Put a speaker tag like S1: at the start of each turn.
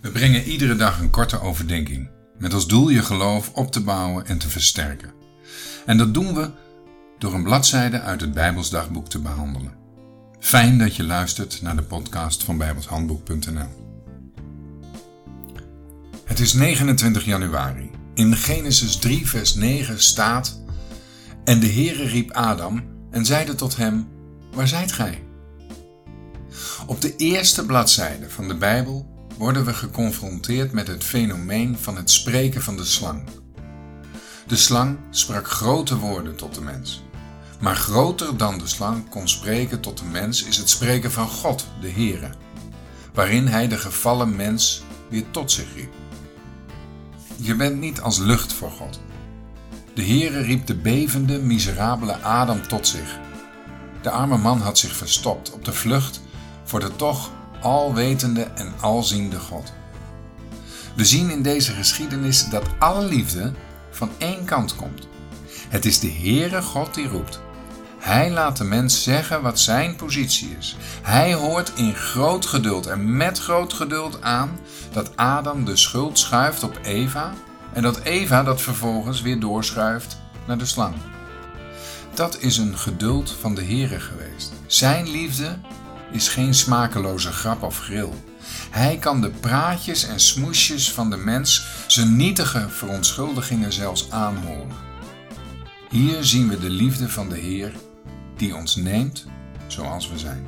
S1: We brengen iedere dag een korte overdenking, met als doel je geloof op te bouwen en te versterken. En dat doen we door een bladzijde uit het Bijbelsdagboek te behandelen. Fijn dat je luistert naar de podcast van bijbelshandboek.nl. Het is 29 januari. In Genesis 3 vers 9 staat: En de Heere riep Adam en zeide tot hem: Waar zijt gij? Op de eerste bladzijde van de Bijbel worden we geconfronteerd met het fenomeen van het spreken van de slang. De slang sprak grote woorden tot de mens. Maar groter dan de slang kon spreken tot de mens is het spreken van God, de Heere, waarin hij de gevallen mens weer tot zich riep. Je bent niet als lucht voor God. De Heere riep de bevende, miserabele Adam tot zich. De arme man had zich verstopt op de vlucht voor de toch alwetende en alziende God. We zien in deze geschiedenis dat alle liefde van één kant komt. Het is de Heere God die roept. Hij laat de mens zeggen wat zijn positie is. Hij hoort in groot geduld en met groot geduld aan dat Adam de schuld schuift op Eva en dat Eva dat vervolgens weer doorschuift naar de slang. Dat is een geduld van de Heere geweest. Zijn liefde is geen smakeloze grap of gril. Hij kan de praatjes en smoesjes van de mens, zijn nietige verontschuldigingen zelfs aanhoren. Hier zien we de liefde van de Heer die ons neemt zoals we zijn.